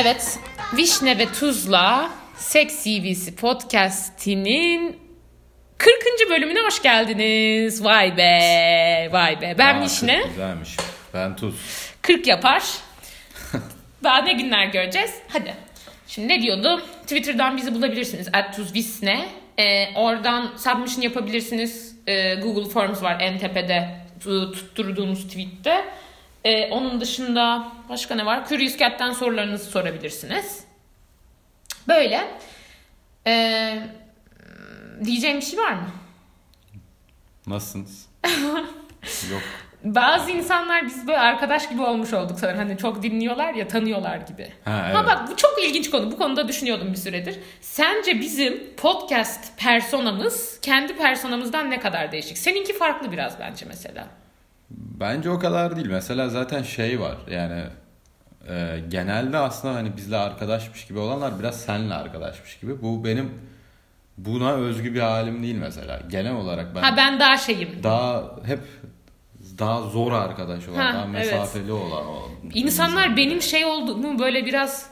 Evet, Vişne ve Tuzla Seks CV'si podcast'inin 40. bölümüne hoş geldiniz. Vay be, vay be. Ben Aa, Vişne. Güzelmiş. Ben tuz. 40 yapar. Daha ne günler göreceğiz? Hadi. Şimdi ne diyordum? Twitter'dan bizi bulabilirsiniz. @tuzvisne. Ee, oradan submission yapabilirsiniz. Ee, Google Forms var en tepede tu- tutturduğumuz tweette. Ee, onun dışında başka ne var? Curious Cat'ten sorularınızı sorabilirsiniz. Böyle. Ee, diyeceğim bir şey var mı? Nasılsınız? Yok. Bazı insanlar biz böyle arkadaş gibi olmuş olduk sanırım. Hani çok dinliyorlar ya tanıyorlar gibi. Ha, evet. Ha bak bu çok ilginç konu. Bu konuda düşünüyordum bir süredir. Sence bizim podcast personamız kendi personamızdan ne kadar değişik? Seninki farklı biraz bence mesela. Bence o kadar değil. Mesela zaten şey var. Yani e, genelde aslında hani bizle arkadaşmış gibi olanlar biraz senle arkadaşmış gibi. Bu benim buna özgü bir halim değil mesela. Genel olarak ben, Ha ben daha şeyim. daha hep daha zor arkadaş olan, Ha, daha evet. mesafeli olan o. İnsanlar benim şey olduğumu böyle biraz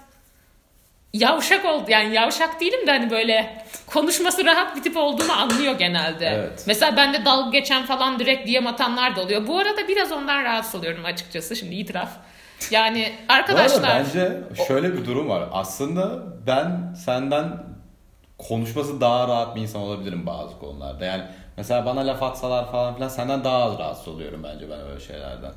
yavşak oldu. Yani yavşak değilim de hani böyle konuşması rahat bir tip olduğumu anlıyor genelde. Evet. Mesela bende dalga geçen falan direkt DM atanlar da oluyor. Bu arada biraz ondan rahatsız oluyorum açıkçası. Şimdi itiraf. Yani arkadaşlar bence şöyle bir durum var. Aslında ben senden konuşması daha rahat bir insan olabilirim bazı konularda. Yani mesela bana laf atsalar falan filan senden daha az rahatsız oluyorum bence ben öyle şeylerden.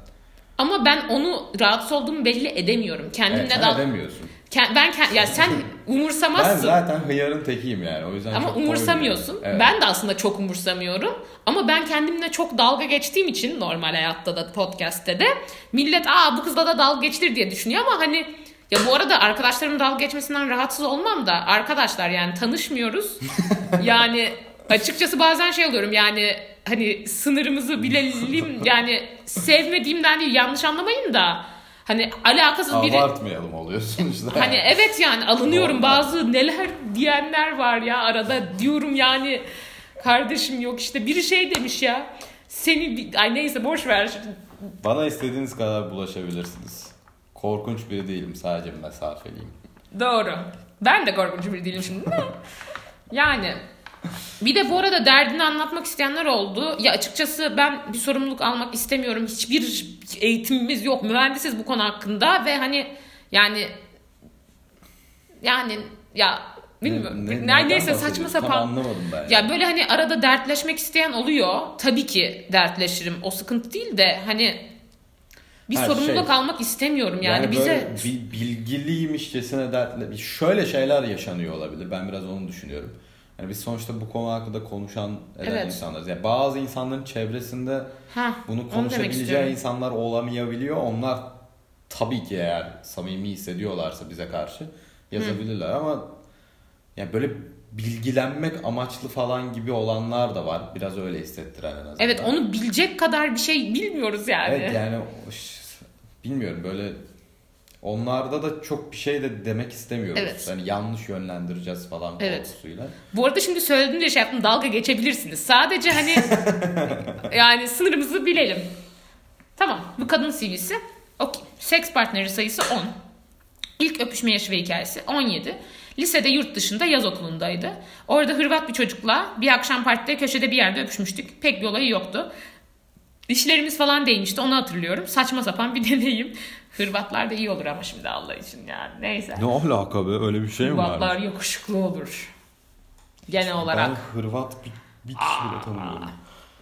Ama ben onu rahatsız olduğumu belli edemiyorum. Kendimle Evet, dal- edemiyorsun. Ben ken- ya sen Ben umursamazsın. zaten hıyarın tekiyim yani. O yüzden Ama umursamıyorsun. Evet. Ben de aslında çok umursamıyorum. Ama ben kendimle çok dalga geçtiğim için normal hayatta da podcast'te de millet aa bu kızla da dalga geçtir diye düşünüyor ama hani ya bu arada arkadaşlarımın dalga geçmesinden rahatsız olmam da arkadaşlar yani tanışmıyoruz. yani açıkçası bazen şey oluyorum yani hani sınırımızı bilelim yani sevmediğimden değil yanlış anlamayın da hani alakasız biri Abartmayalım oluyorsun işte. Hani evet yani alınıyorum bazı neler diyenler var ya arada diyorum yani kardeşim yok işte biri şey demiş ya seni ay neyse boş ver Bana istediğiniz kadar bulaşabilirsiniz. Korkunç biri değilim. Sadece mesafeliyim. doğru ben de korkunç biri değilim şimdi de. yani bir de bu arada derdini anlatmak isteyenler oldu. Ya açıkçası ben bir sorumluluk almak istemiyorum. Hiçbir eğitimimiz yok. Mühendisiz bu konu hakkında ve hani yani yani ya bilmiyorum. Ne- ne- Ne- neden neyse bahsediyorsun? saçma Tam sapan. anlamadım ben. Ya böyle hani arada dertleşmek isteyen oluyor. Tabii ki dertleşirim. O sıkıntı değil de hani bir sorumluluk şey, almak istemiyorum yani, Yani, bize bilgiliymişçesine dertle şöyle şeyler yaşanıyor olabilir. Ben biraz onu düşünüyorum. Yani biz sonuçta bu konu hakkında konuşan eden Evet. insanlarız. Yani bazı insanların çevresinde ha bunu konuşabileceği insanlar olamayabiliyor. Onlar tabii ki eğer samimi hissediyorlarsa bize karşı yazabilirler ama yani böyle bilgilenmek amaçlı falan gibi olanlar da var. Biraz öyle hissettiren en azından. Evet onu bilecek kadar bir şey bilmiyoruz yani. Evet yani bilmiyorum böyle onlarda da çok bir şey de demek istemiyoruz. Evet. Hani yanlış yönlendireceğiz falan Evet. korkusuyla. Bu arada şimdi söylediğim şey yaptım dalga geçebilirsiniz. Sadece hani yani sınırımızı bilelim. Tamam bu kadın CV'si. Okey. Seks partneri sayısı 10. İlk öpüşme yaşı ve hikayesi 17. Lisede yurt dışında yaz okulundaydı. Orada Hırvat bir çocukla bir akşam partide köşede bir yerde öpüşmüştük. Pek bir olayı yoktu. Dişlerimiz falan değmişti onu hatırlıyorum. Saçma sapan bir deneyim. Hırvatlar da iyi olur ama şimdi Allah için yani. Neyse. Ne alaka be öyle bir şey Hırvatlar yakışıklı olur. Genel olarak. Ben Hırvat bir, bir kişi bile tanımıyorum.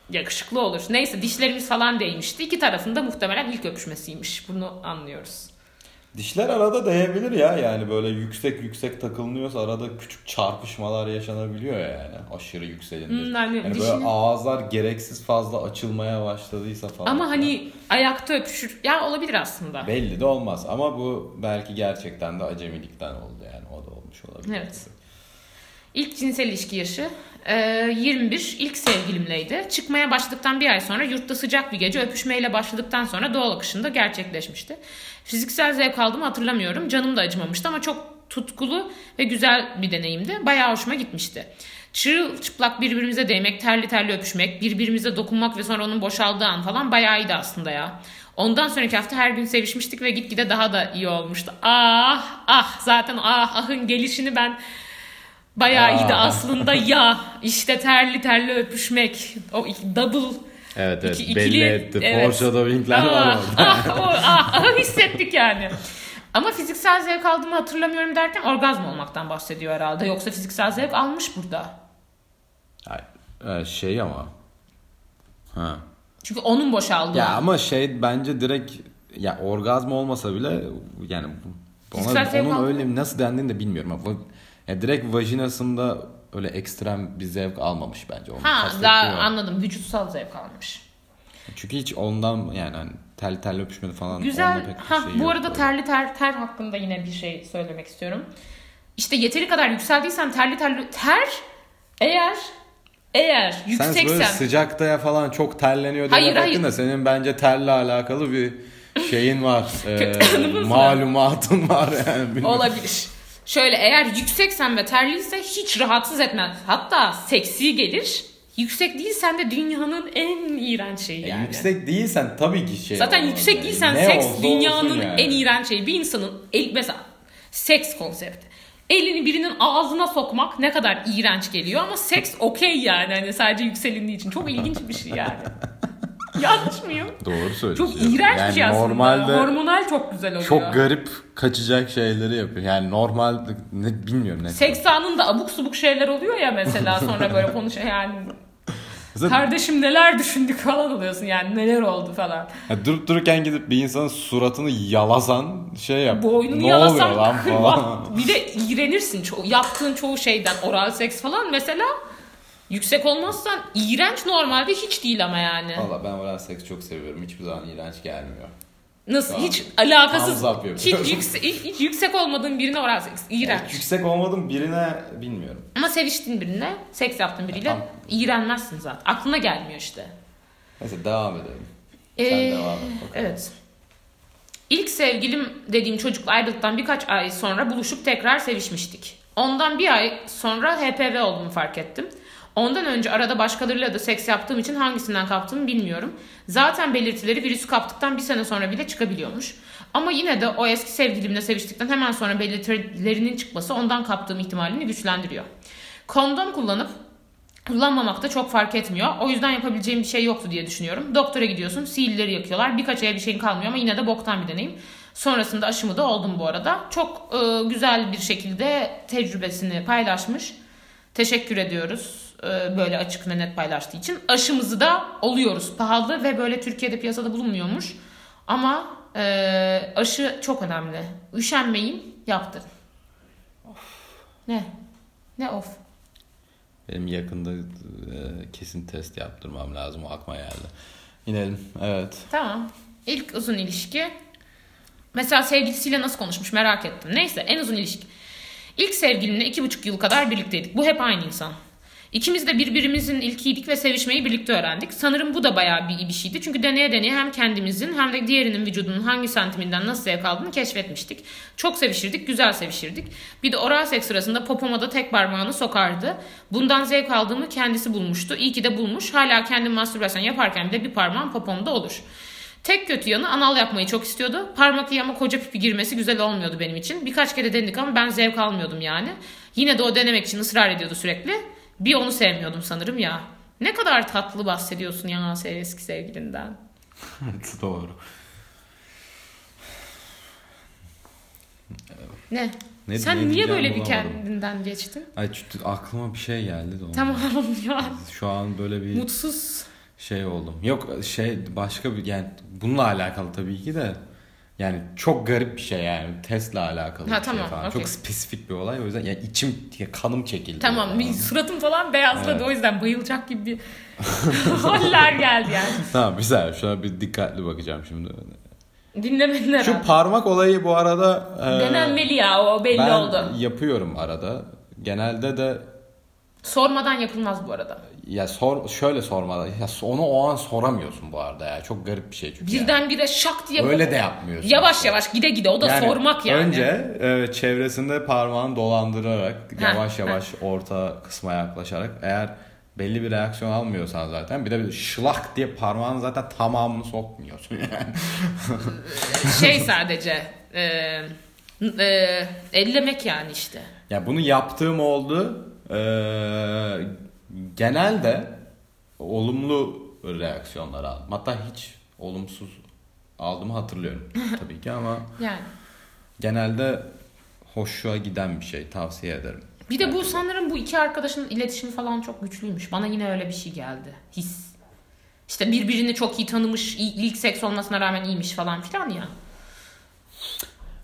yakışıklı olur. Neyse dişlerimiz falan değmişti. İki tarafında muhtemelen ilk öpüşmesiymiş. Bunu anlıyoruz. Dişler arada değebilir ya yani böyle yüksek yüksek takılınıyorsa arada küçük çarpışmalar yaşanabiliyor ya yani aşırı yükselince. Hmm, hani yani dişini- böyle ağızlar gereksiz fazla açılmaya başladıysa falan. Ama hani ayakta öpüşür. Ya olabilir aslında. Belli de olmaz ama bu belki gerçekten de acemilikten oldu yani o da olmuş olabilir. Evet. İlk cinsel ilişki yaşı 21 ilk sevgilimleydi. Çıkmaya başladıktan bir ay sonra yurtta sıcak bir gece öpüşmeyle başladıktan sonra doğal akışında gerçekleşmişti. Fiziksel zevk aldığımı hatırlamıyorum. Canım da acımamıştı ama çok tutkulu ve güzel bir deneyimdi. Bayağı hoşuma gitmişti. Çırılçıplak birbirimize değmek, terli terli öpüşmek, birbirimize dokunmak ve sonra onun boşaldığı an falan bayağı iyiydi aslında ya. Ondan sonraki hafta her gün sevişmiştik ve gitgide daha da iyi olmuştu. Ah ah zaten ah ahın gelişini ben bayağı iyiydi Ah. aslında ya işte terli terli öpüşmek o double Evet evet İki- belli ikili- etti. evet. Foreshadowing'ler var orada. ah, o, ah, ah, hissettik yani. Ama fiziksel zevk aldığımı hatırlamıyorum derken orgazm olmaktan bahsediyor herhalde. Yoksa fiziksel zevk almış burada. E, şey ama. Ha. Çünkü onun boşaldığı. Ya ama şey bence direkt ya orgazm olmasa bile yani ona, onun öyle nasıl dendiğini de bilmiyorum. Ama ya direkt vajinasında öyle ekstrem bir zevk almamış bence. Onu ha daha o. anladım. Vücutsal zevk almış. Çünkü hiç ondan yani hani tel tel öpüşmedi falan. Güzel. pek bir Ha, şey bu arada terli ter ter hakkında yine bir şey söylemek istiyorum. İşte yeteri kadar yükseldiysen terli terli ter eğer eğer Sen yükseksen böyle sıcakta ya falan çok terleniyor Hayır, demek hayır. hakkında senin bence terle alakalı bir şeyin var. Var. malumatın var yani. bilmiyorum. Olabilir. Şöyle eğer yükseksen ve terliyse hiç rahatsız etmez. Hatta seksi gelir. Yüksek değilsen de dünyanın en iğrenç şeyi E, yani. Yüksek değilsen tabii ki şey. Zaten olmaz yüksek yani. değilsen Ne seks olsa dünyanın yani. en iğrenç şeyi. Bir insanın el, mesela seks konsepti. Elini birinin ağzına sokmak ne kadar iğrenç geliyor ama seks okey yani. Hani sadece yükselindiği için. Çok ilginç bir şey yani. Yanlış mıyım? Doğru söylüyorsun. Çok iğrenç yani bir şey aslında. Normalde Hormonal çok güzel oluyor. çok garip kaçacak şeyleri yapıyor. Yani normal ne bilmiyorum ne. Seks anında abuk subuk şeyler oluyor ya mesela sonra böyle konuşuyor yani. Zaten- Kardeşim neler düşündük falan oluyorsun yani neler oldu falan. Ya durup dururken gidip bir insanın suratını yalasan şey yap. Boynunu ne yalasan oluyor lan falan. bir de iğrenirsin. Ço- yaptığın çoğu şeyden oral seks falan mesela yüksek olmazsan iğrenç normalde hiç değil ama yani. Valla ben oral seks çok seviyorum. Hiçbir zaman iğrenç gelmiyor. Nasıl Tamam. hiç alakasız Thumbs up hiç, yapıyorum. yüksek, hiç, hiç yüksek olmadığın birine oral seks iğrenç. Yani yüksek olmadım birine bilmiyorum. Ama seviştiğin birine seks yaptığın biriyle Tamam. iğrenmezsin zaten. Aklına gelmiyor işte. Neyse devam edelim. Sen Ee, devam et bakalım. Evet. İlk sevgilim dediğim çocukla ayrıldıktan birkaç ay sonra buluşup tekrar sevişmiştik. Ondan bir ay sonra HPV olduğumu fark ettim. Ondan önce arada başkalarıyla da seks yaptığım için hangisinden kaptığımı bilmiyorum. Zaten belirtileri virüsü kaptıktan bir sene sonra bile çıkabiliyormuş. Ama yine de o eski sevgilimle seviştikten hemen sonra belirtilerinin çıkması ondan kaptığım ihtimalini güçlendiriyor. Kondom kullanıp Kullanmamak da çok fark etmiyor. O yüzden yapabileceğim bir şey yoktu diye düşünüyorum. Doktora gidiyorsun, siilleri yakıyorlar. Birkaç aya bir şeyin kalmıyor ama yine de boktan bir deneyim. Sonrasında aşımı da oldum bu arada. Çok e, güzel bir şekilde tecrübesini paylaşmış. Teşekkür ediyoruz böyle açık ve net paylaştığı için. Aşımızı da oluyoruz. Pahalı ve böyle Türkiye'de piyasada bulunmuyormuş. Ama e, aşı çok önemli. Üşenmeyin, yaptırın. Ne? Ne of? Benim yakında e, kesin test yaptırmam lazım. O aklıma geldi. İnelim. Evet. Tamam. İlk uzun ilişki. Mesela sevgilisiyle nasıl konuşmuş merak ettim. Neyse en uzun ilişki. İlk sevgilimle iki buçuk yıl kadar birlikteydik. Bu hep aynı insan. İkimiz de birbirimizin ilkiydik ve sevişmeyi birlikte öğrendik. Sanırım bu da bayağı bir bir şeydi. Çünkü deneye deneye hem kendimizin hem de diğerinin vücudunun hangi santiminden nasıl zevk aldığını keşfetmiştik. Çok sevişirdik, güzel sevişirdik. Bir de oral seks sırasında popoma da tek parmağını sokardı. Bundan zevk aldığımı kendisi bulmuştu. İyi ki de bulmuş. Hala kendim mastürbasyon yaparken bile bir parmağım popomda olur. Tek kötü yanı anal yapmayı çok istiyordu. Parmak ama koca pipi girmesi güzel olmuyordu benim için. Birkaç kere denedik ama ben zevk almıyordum yani. Yine de o denemek için ısrar ediyordu sürekli. Bir onu sevmiyordum sanırım ya. Ne kadar tatlı bahsediyorsun ya eski sevgilinden. Doğru. Ne? Ne- Sen ne niye böyle bir bulamadım. kendinden geçtin? Ay aklıma bir şey geldi de ondan. Tamam ya. Şu an böyle bir Mutsuz. şey oldum. Yok şey başka bir yani bununla alakalı tabii ki de yani çok garip bir şey yani Tesla alakalı Ha, bir tamam, şey falan. okey. Çok spesifik bir olay o yüzden yani içim kanım çekildi. Tamam Yani. bir suratım falan beyazladı Evet. o yüzden bayılacak gibi bir haller geldi yani. Tamam güzel şu an bir dikkatli bakacağım şimdi. Dinlemedin Şu parmak olayı bu arada e, Denenmeli ya o belli ben oldu. yapıyorum arada. Genelde de Sormadan yapılmaz bu arada. ya sor şöyle sormadan ya onu o an soramıyorsun bu arada ya. Çok garip bir şey çünkü. yani. Birdenbire şak diye Öyle de yapmıyorsun. Yavaş yavaş gide gide o da Yani sormak yani. Önce e, çevresinde parmağını dolandırarak yavaş yavaş orta kısma yaklaşarak eğer belli bir reaksiyon almıyorsan zaten bir de bir şılak diye parmağını zaten tamamını sokmuyorsun yani. Şey sadece e, e, ellemek yani işte. Ya bunu yaptığım oldu. Ee, genelde olumlu reaksiyonlar aldım. Hatta hiç olumsuz aldığımı hatırlıyorum tabii ki ama Yani. genelde hoşuma giden bir şey tavsiye ederim. Bir de bu sanırım bu iki arkadaşın iletişimi falan çok güçlüymüş. Bana yine öyle bir şey geldi. His. İşte birbirini çok iyi tanımış, ilk seks olmasına rağmen iyiymiş falan filan ya.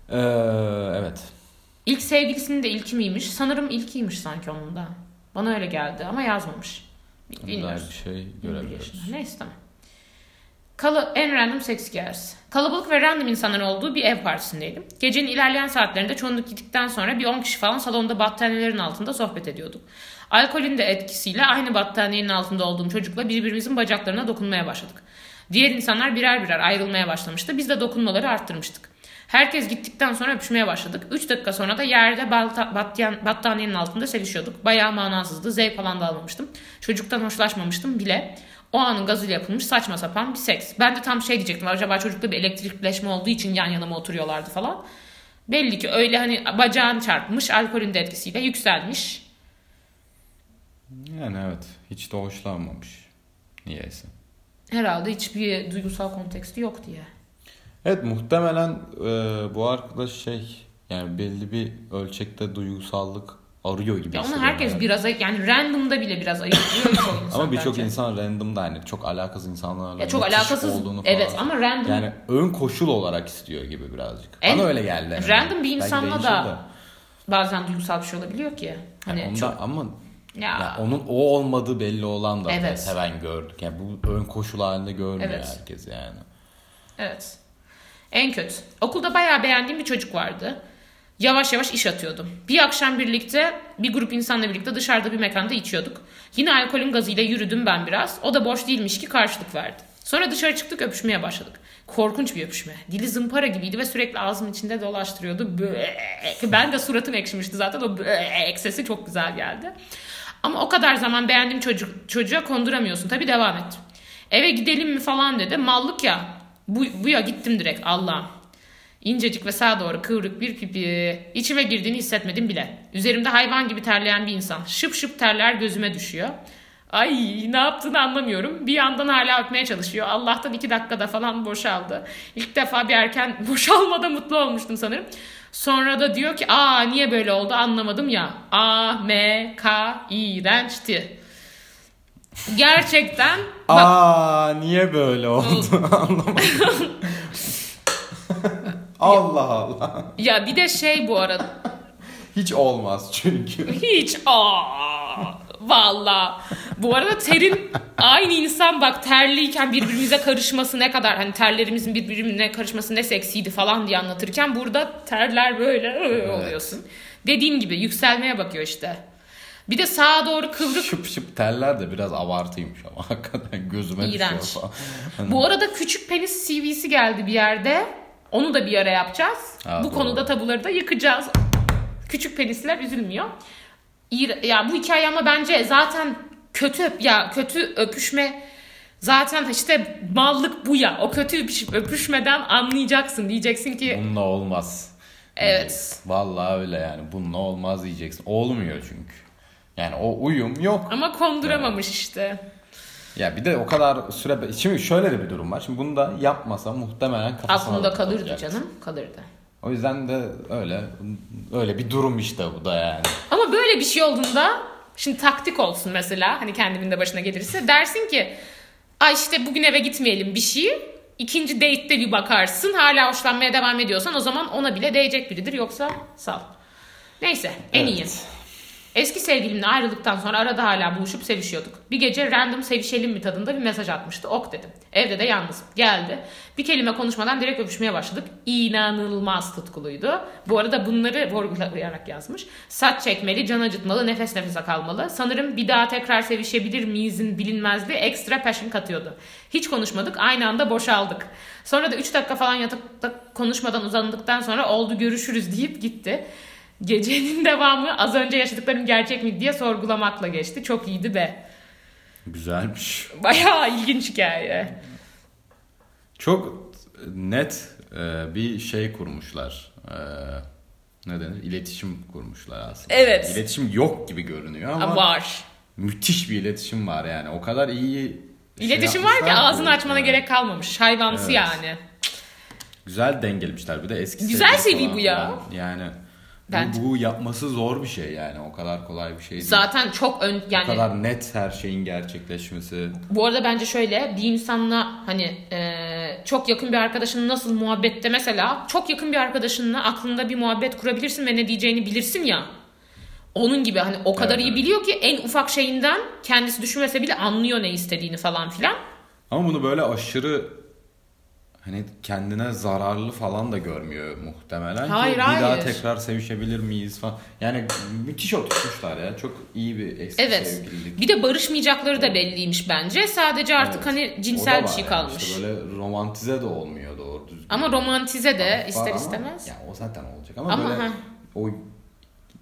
Ee, evet. İlk sevgilisinin de ilki miymiş? Sanırım ilkiymiş sanki onun da. Bana öyle geldi ama yazmamış. Bilmiyoruz. bir şey 21 göremiyoruz. yaşında. Neyse tamam. Kala, en random sex hikayesi. Kalabalık ve random insanların olduğu bir ev partisindeydim. Gecenin ilerleyen saatlerinde çoğunluk gittikten sonra bir 10 kişi falan salonda battaniyelerin altında sohbet ediyorduk. Alkolün de etkisiyle aynı battaniyenin altında olduğum çocukla birbirimizin bacaklarına dokunmaya başladık. Diğer insanlar birer birer ayrılmaya başlamıştı. Biz de dokunmaları arttırmıştık. Herkes gittikten sonra öpüşmeye başladık. 3 dakika sonra da yerde balta, battiyen, battaniyenin altında sevişiyorduk. Bayağı manasızdı. Zevk falan da almamıştım. Çocuktan hoşlaşmamıştım bile. O anın gazıyla yapılmış saçma sapan bir seks. Ben de tam şey diyecektim. Acaba çocukta bir elektrikleşme olduğu için yan yana mı oturuyorlardı falan. Belli ki öyle hani bacağın çarpmış, alkolün de etkisiyle yükselmiş. Yani evet. Hiç de hoşlanmamış. Niyeyse. Herhalde hiçbir duygusal konteksti yok diye. Evet muhtemelen e, bu arkadaş şey yani belli bir ölçekte duygusallık arıyor gibi Ya onu herkes yani. biraz yani random'da bile biraz insan Ama birçok insan random da hani çok alakasız insanlarla ya çok alakasız olduğunu evet falan. ama random Yani ön koşul olarak istiyor gibi birazcık. En- Bana öyle geldi. yani. random bir insanla da de. bazen duygusal bir şey olabiliyor ki. Hani Yani onda, çok ama ya, ya onun o olmadığı belli olan da Evet. seven gördük. Yani bu ön koşul halinde görmüyor Evet. herkes yani. Evet. En kötü. Okulda bayağı beğendiğim bir çocuk vardı. Yavaş yavaş iş atıyordum. Bir akşam birlikte bir grup insanla birlikte dışarıda bir mekanda içiyorduk. Yine alkolün gazıyla yürüdüm ben biraz. O da boş değilmiş ki karşılık verdi. Sonra dışarı çıktık öpüşmeye başladık. Korkunç bir öpüşme. Dili zımpara gibiydi ve sürekli ağzımın içinde dolaştırıyordu. Böğek. Bu, bu ya gittim direkt Allah'ım. İncecik ve sağa doğru kıvrık bir pipi. İçime girdiğini hissetmedim bile. Üzerimde hayvan gibi terleyen bir insan. Şıp şıp terler gözüme düşüyor. Ay ne yaptığını anlamıyorum. Bir yandan hala öpmeye çalışıyor. Allah'tan iki dakikada falan boşaldı. İlk defa bir erken boşalmada mutlu olmuştum sanırım. Sonra da diyor ki aa niye böyle oldu anlamadım ya. A, M, K, iğrençti. Gerçekten bak, Aa niye böyle oldu anlamadım. Allah Allah. ya bir de şey bu arada Hiç olmaz çünkü. Hiç aa valla. Bu arada terin aynı insan bak terliyken birbirimize karışması ne kadar hani terlerimizin birbirine karışması ne seksiydi falan diye anlatırken burada terler böyle "Iı" oluyorsun. Dediğim gibi yükselmeye bakıyor işte. Bir de sağa doğru kıvrık. Şıp şıp teller de biraz abartıymış ama hakikaten gözüme İğrenç. düşüyor falan. Hani Bu arada küçük penis CV'si geldi bir yerde. Onu da bir ara yapacağız. Ha, bu doğru. konuda tabuları da yıkacağız. Küçük penisler üzülmüyor. Ya bu hikaye ama bence zaten kötü ya kötü öpüşme zaten işte mallık bu ya. O kötü öpüş- öpüşmeden anlayacaksın. Diyeceksin ki Bununla olmaz. evet. Vallahi öyle yani. Bununla olmaz diyeceksin. Olmuyor çünkü. Yani o uyum yok. Ama konduramamış işte. Ya bir de o kadar süre... Şimdi şöyle de bir durum var. Şimdi bunu da yapmasa muhtemelen kafasına Aklında da kalırdı kalacaktı. canım. Kalırdı. O yüzden de öyle öyle bir durum işte bu da yani. Ama böyle bir şey olduğunda şimdi taktik olsun mesela hani kendimin de başına gelirse dersin ki ay işte bugün eve gitmeyelim bir şey. İkinci date'te bir bakarsın hala hoşlanmaya devam ediyorsan o zaman ona bile değecek biridir yoksa sal. Neyse en Evet. iyi. Eski sevgilimle ayrıldıktan sonra arada hala buluşup sevişiyorduk. Bir gece random sevişelim mi tadında bir mesaj atmıştı. Ok dedim. Evde de yalnızım. Geldi. Bir kelime konuşmadan direkt öpüşmeye başladık. İnanılmaz tutkuluydu. Bu arada bunları vurgulayarak yazmış. Saç çekmeli, can acıtmalı, nefes nefese kalmalı. Sanırım bir daha tekrar sevişebilir miyizin bilinmezliği ekstra passion katıyordu. Hiç konuşmadık. Aynı anda boşaldık. Sonra da 3 dakika falan yatıp da konuşmadan uzandıktan sonra oldu görüşürüz deyip gitti. Gecenin devamı az önce yaşadıklarım gerçek mi diye sorgulamakla geçti. Çok iyiydi be. Güzelmiş. Bayağı ilginç hikaye. Çok net e, bir şey kurmuşlar. E, ne denir? İletişim kurmuşlar aslında. Evet. İletişim yok gibi görünüyor ama var. müthiş bir iletişim var yani. O kadar iyi şey İletişim var ki ağzını açmana Evet. gerek kalmamış. Hayvansı Evet. yani. Güzel dengelemişler. Bir de eski Güzel falan bu ya. Yani Bence. bu, bu yapması zor bir şey yani. O kadar kolay bir şey değil. Zaten çok ön O yani kadar net her şeyin gerçekleşmesi. bu arada bence şöyle bir insanla hani e, çok yakın bir arkadaşın nasıl muhabbette mesela çok yakın bir arkadaşınla aklında bir muhabbet kurabilirsin ve ne diyeceğini bilirsin ya. Onun gibi hani o kadar Evet, iyi biliyor ki en ufak şeyinden kendisi düşünmese bile anlıyor ne istediğini falan filan. Ama bunu böyle aşırı hani kendine zararlı falan da görmüyor muhtemelen Hayır, ki bir daha hayır. tekrar sevişebilir miyiz falan. Yani müthiş oturtmuşlar ya. Çok iyi bir eski Evet. sevgililik. Bir de barışmayacakları da belliymiş bence. Sadece artık Evet. hani cinsel bir şey yani. kalmış. İşte böyle romantize de olmuyor doğru düzgün. Ama romantize de Var ister ama- istemez. Ya o zaten olacak ama, Ama böyle ha. o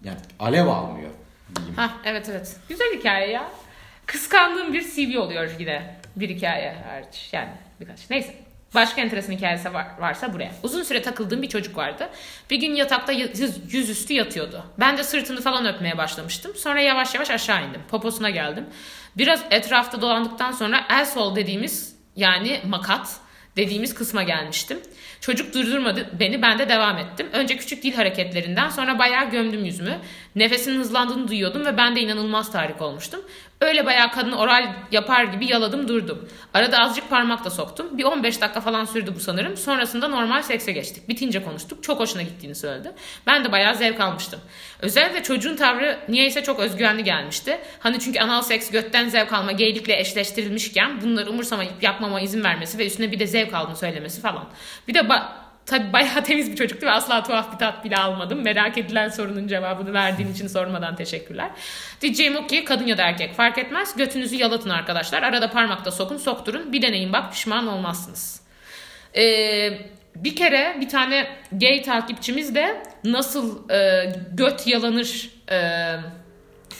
yani alev almıyor diyeyim. Ha evet evet. Güzel hikaye ya. Kıskandığım bir CV oluyor yine. Bir hikaye hariç. Yani birkaç. Neyse. Başka enteresan hikayesi var, varsa buraya. Uzun süre takıldığım bir çocuk vardı. Bir gün yatakta yüz, yüzüstü yatıyordu. Ben de sırtını falan öpmeye başlamıştım. Sonra yavaş yavaş aşağı indim. Poposuna geldim. Biraz etrafta dolandıktan sonra el sol dediğimiz yani makat dediğimiz kısma gelmiştim. Çocuk durdurmadı beni ben de devam ettim. Önce küçük dil hareketlerinden sonra bayağı gömdüm yüzümü. Nefesinin hızlandığını duyuyordum ve ben de inanılmaz tahrik olmuştum. Öyle bayağı kadın oral yapar gibi yaladım durdum. Arada azıcık parmak da soktum. Bir 15 dakika falan sürdü bu sanırım. Sonrasında normal sekse geçtik. Bitince konuştuk. Çok hoşuna gittiğini söyledi. Ben de bayağı zevk almıştım. Özellikle çocuğun tavrı niyeyse çok özgüvenli gelmişti. Hani çünkü anal seks götten zevk alma geylikle eşleştirilmişken bunları umursamayıp yapmama izin vermesi ve üstüne bir de zevk aldığını söylemesi falan. Bir de ba- tabii bayağı temiz bir çocuktu ve asla tuhaf bir tat bile almadım. Merak edilen sorunun cevabını verdiğin için sormadan teşekkürler. Diyeceğim o ki kadın ya da erkek fark etmez. Götünüzü yalatın arkadaşlar. Arada parmakta sokun sokturun. Bir deneyin bak pişman olmazsınız. Ee, bir kere bir tane gay takipçimiz de nasıl e, göt yalanır e,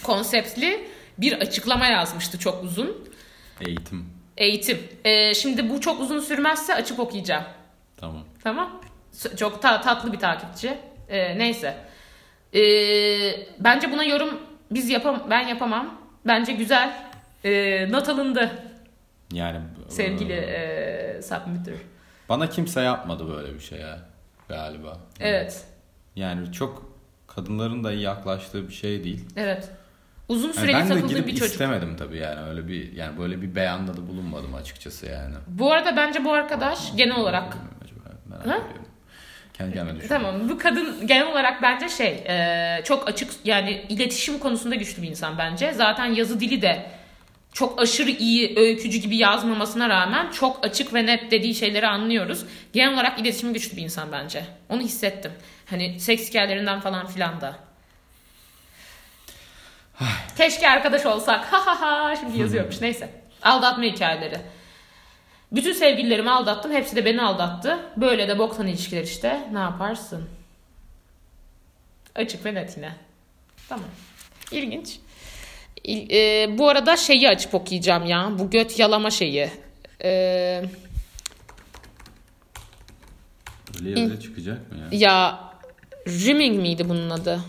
konseptli bir açıklama yazmıştı çok uzun. Eğitim. Eğitim. Ee, şimdi bu çok uzun sürmezse açıp okuyacağım. Tamam. Tamam. Çok ta- tatlı bir takipçi. Ee, neyse. Ee, bence buna yorum biz yapam ben yapamam. Bence güzel. Ee, not alındı Yani sevgili e, submitter. bana kimse yapmadı böyle bir şey ya galiba. Evet. Yani çok kadınların da iyi yaklaştığı bir şey değil. Evet. Uzun Yani süreli ben de takıldığı gidip bir çocuk. istemedim tabii yani öyle bir yani böyle bir beyanda da bulunmadım açıkçası yani. Bu arada bence bu arkadaş genel olarak merak Ha? ediyorum. Kendi kendime düşünüyorum. Tamam bu kadın genel olarak bence şey e, çok açık yani iletişim konusunda güçlü bir insan bence. Zaten yazı dili de çok aşırı iyi öykücü gibi yazmamasına rağmen çok açık ve net dediği şeyleri anlıyoruz. Genel olarak iletişimi güçlü bir insan bence. Onu hissettim. Hani seks hikayelerinden falan filan da. Keşke arkadaş olsak. Ha ha ha. Şimdi yazıyormuş. Neyse. Aldatma hikayeleri. Bütün sevgililerimi aldattım. Hepsi de beni aldattı. Böyle de boktan ilişkiler işte. Ne yaparsın? Açık ve net yine. Tamam. İlginç. İl- e, bu arada şeyi açıp okuyacağım ya. Bu göt yalama şeyi. E, Öyle yazı çıkacak mı ya? ya rimming miydi bunun adı?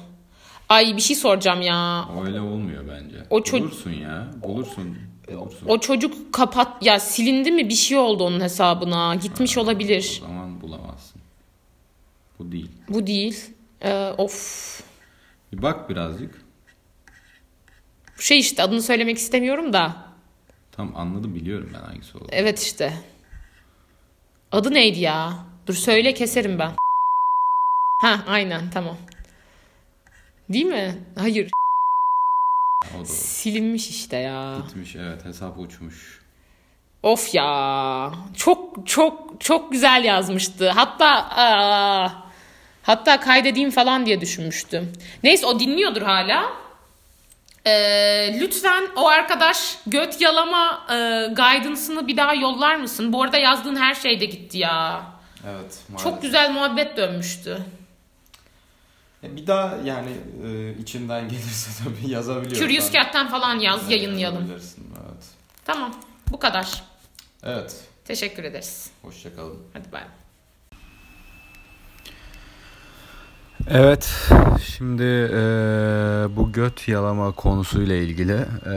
Ay bir şey soracağım ya. Öyle olmuyor bence. O ço- bulursun ya. Bulursun. Bulursun. O çocuk kapat ya silindi mi bir şey oldu onun hesabına. Gitmiş olabilir. O zaman bulamazsın. Bu değil. Bu değil. E, of. Bir bak birazcık. Şey işte adını söylemek istemiyorum da. Tam anladım biliyorum ben hangisi olduğunu. Evet işte. Adı neydi ya? Dur söyle keserim ben. Ha aynen tamam. Değil mi? Hayır. O da Silinmiş işte ya. gitmiş evet hesap uçmuş. Of ya. Çok çok çok güzel yazmıştı. Hatta aa, hatta kaydedeyim falan diye düşünmüştüm. Neyse o dinliyordur hala. Ee, lütfen o arkadaş göt yalama e, guidance'ını bir daha yollar mısın? Bu arada yazdığın her şey de gitti ya. Evet Çok güzel muhabbet dönmüştü. E, Bir daha yani e, içinden gelirse tabii yazabiliyorsan. Curious Cat'ten falan yaz Evet, yayınlayalım. Evet. Tamam. Bu kadar. Evet. Teşekkür ederiz. Hoşçakalın. Hadi bay. Evet, şimdi e, bu göt yalama konusuyla ilgili e,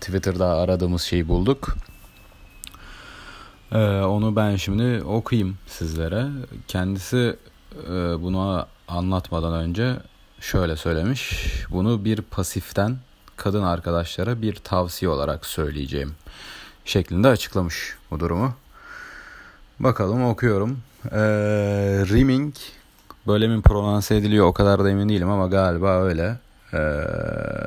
Twitter'da aradığımız şeyi bulduk. E, onu ben şimdi okuyayım sizlere. Kendisi e, bunu anlatmadan önce şöyle söylemiş. Bunu bir pasiften kadın arkadaşlara bir tavsiye olarak söyleyeceğim şeklinde açıklamış bu durumu. Bakalım okuyorum. Ee, Rimming böyle mi prononse ediliyor o kadar da emin değilim ama galiba öyle. Ee,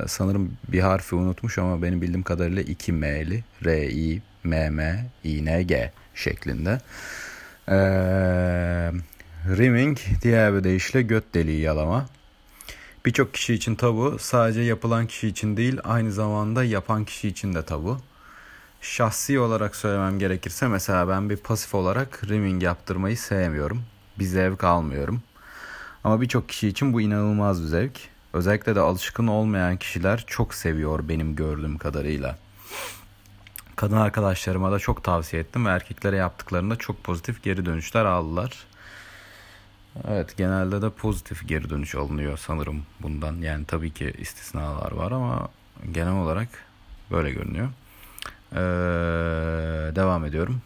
sanırım bir harfi unutmuş ama benim bildiğim kadarıyla 2 M'li R I M M I N G şeklinde. Ee, rimming diğer bir deyişle göt deliği yalama. Birçok kişi için tabu sadece yapılan kişi için değil aynı zamanda yapan kişi için de tabu. Şahsi olarak söylemem gerekirse mesela ben bir pasif olarak rimming yaptırmayı sevmiyorum. Bir zevk almıyorum. Ama birçok kişi için bu inanılmaz bir zevk. Özellikle de alışkın olmayan kişiler çok seviyor benim gördüğüm kadarıyla. Kadın arkadaşlarıma da çok tavsiye ettim ve erkeklere yaptıklarında çok pozitif geri dönüşler aldılar. Evet genelde de pozitif geri dönüş alınıyor sanırım bundan. Yani tabii ki istisnalar var ama genel olarak böyle görünüyor. Ee, devam ediyorum.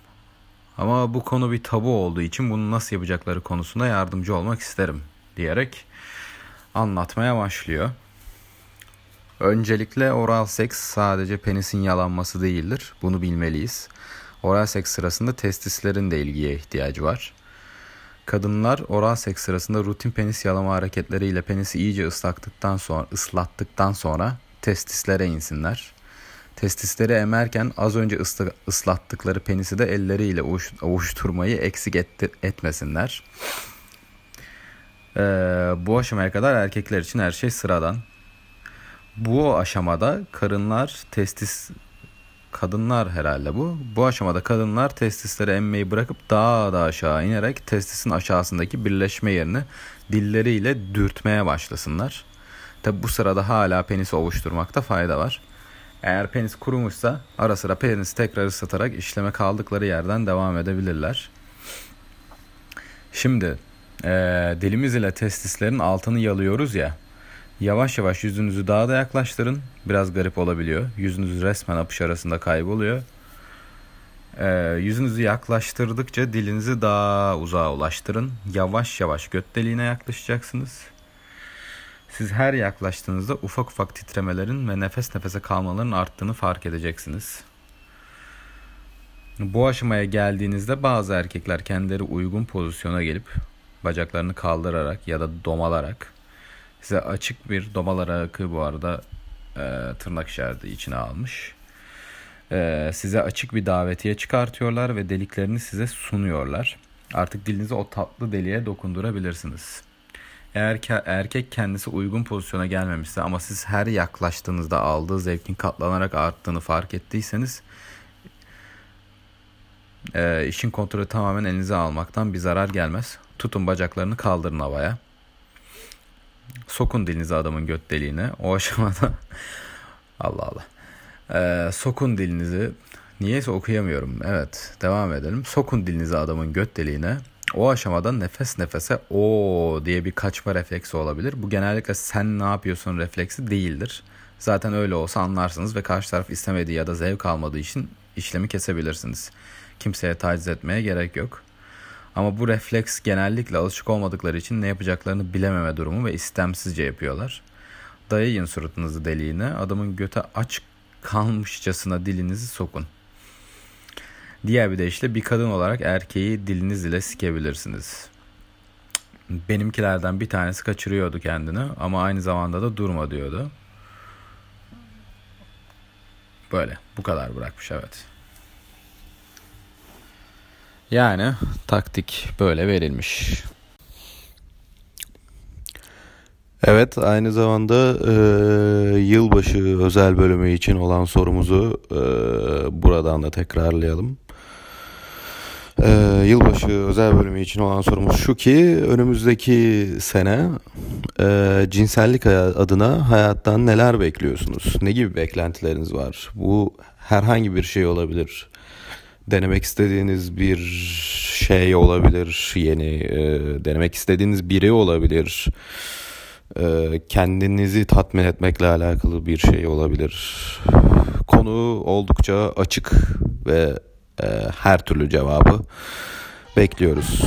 Ama bu konu bir tabu olduğu için bunu nasıl yapacakları konusunda yardımcı olmak isterim diyerek anlatmaya başlıyor. Öncelikle oral seks sadece penisin yalanması değildir. Bunu bilmeliyiz. Oral seks sırasında testislerin de ilgiye ihtiyacı var. Kadınlar oral seks sırasında rutin penis yalama hareketleriyle penisi iyice ıslattıktan sonra ıslattıktan sonra testislere insinler. Testisleri emerken az önce ıslattıkları penisi de elleriyle ovuşturmayı eksik etti, etmesinler. Ee, bu aşamaya kadar erkekler için her şey sıradan. Bu aşamada karınlar testis kadınlar herhalde bu. Bu aşamada kadınlar testisleri emmeyi bırakıp daha da aşağı inerek testisin aşağısındaki birleşme yerini dilleriyle dürtmeye başlasınlar. Tabi bu sırada hala penisi ovuşturmakta fayda var. Eğer penis kurumuşsa ara sıra penisi tekrar ıslatarak işleme kaldıkları yerden devam edebilirler. Şimdi e, dilimiz ile testislerin altını yalıyoruz ya. Yavaş yavaş yüzünüzü daha da yaklaştırın. Biraz garip olabiliyor. Yüzünüz resmen apış arasında kayboluyor. E, yüzünüzü yaklaştırdıkça dilinizi daha uzağa ulaştırın. Yavaş yavaş göt deliğine yaklaşacaksınız. Siz her yaklaştığınızda ufak ufak titremelerin ve nefes nefese kalmaların arttığını fark edeceksiniz. Bu aşamaya geldiğinizde bazı erkekler kendileri uygun pozisyona gelip bacaklarını kaldırarak ya da domalarak size açık bir domalar akı bu arada e, tırnak işareti içine almış. E, size açık bir davetiye çıkartıyorlar ve deliklerini size sunuyorlar. Artık dilinizi o tatlı deliğe dokundurabilirsiniz. Eğer ke- erkek kendisi uygun pozisyona gelmemişse ama siz her yaklaştığınızda aldığı zevkin katlanarak arttığını fark ettiyseniz e, işin kontrolü tamamen elinize almaktan bir zarar gelmez. Tutun bacaklarını kaldırın havaya. Sokun dilinizi adamın göt deliğine. O aşamada Allah Allah. Ee, sokun dilinizi niyeyse okuyamıyorum. Evet devam edelim. Sokun dilinizi adamın göt deliğine. O aşamada nefes nefese o diye bir kaçma refleksi olabilir. Bu genellikle sen ne yapıyorsun refleksi değildir. Zaten öyle olsa anlarsınız ve karşı taraf istemediği ya da zevk almadığı için işlemi kesebilirsiniz. Kimseye taciz etmeye gerek yok. Ama bu refleks genellikle alışık olmadıkları için ne yapacaklarını bilememe durumu ve istemsizce yapıyorlar. Dayayın suratınızı deliğine, adamın göte aç kalmışçasına dilinizi sokun. Diğer bir deyişle bir kadın olarak erkeği diliniz ile sikebilirsiniz. Benimkilerden bir tanesi kaçırıyordu kendini ama aynı zamanda da durma diyordu. Böyle bu kadar bırakmış evet. Yani taktik böyle verilmiş. Evet aynı zamanda e, yılbaşı özel bölümü için olan sorumuzu e, buradan da tekrarlayalım. Ee, yılbaşı özel bölümü için olan sorumuz şu ki önümüzdeki sene e, cinsellik adına hayattan neler bekliyorsunuz? Ne gibi beklentileriniz var? Bu herhangi bir şey olabilir. Denemek istediğiniz bir şey olabilir. Yeni e, denemek istediğiniz biri olabilir. E, kendinizi tatmin etmekle alakalı bir şey olabilir. Konu oldukça açık ve e, her türlü cevabı bekliyoruz.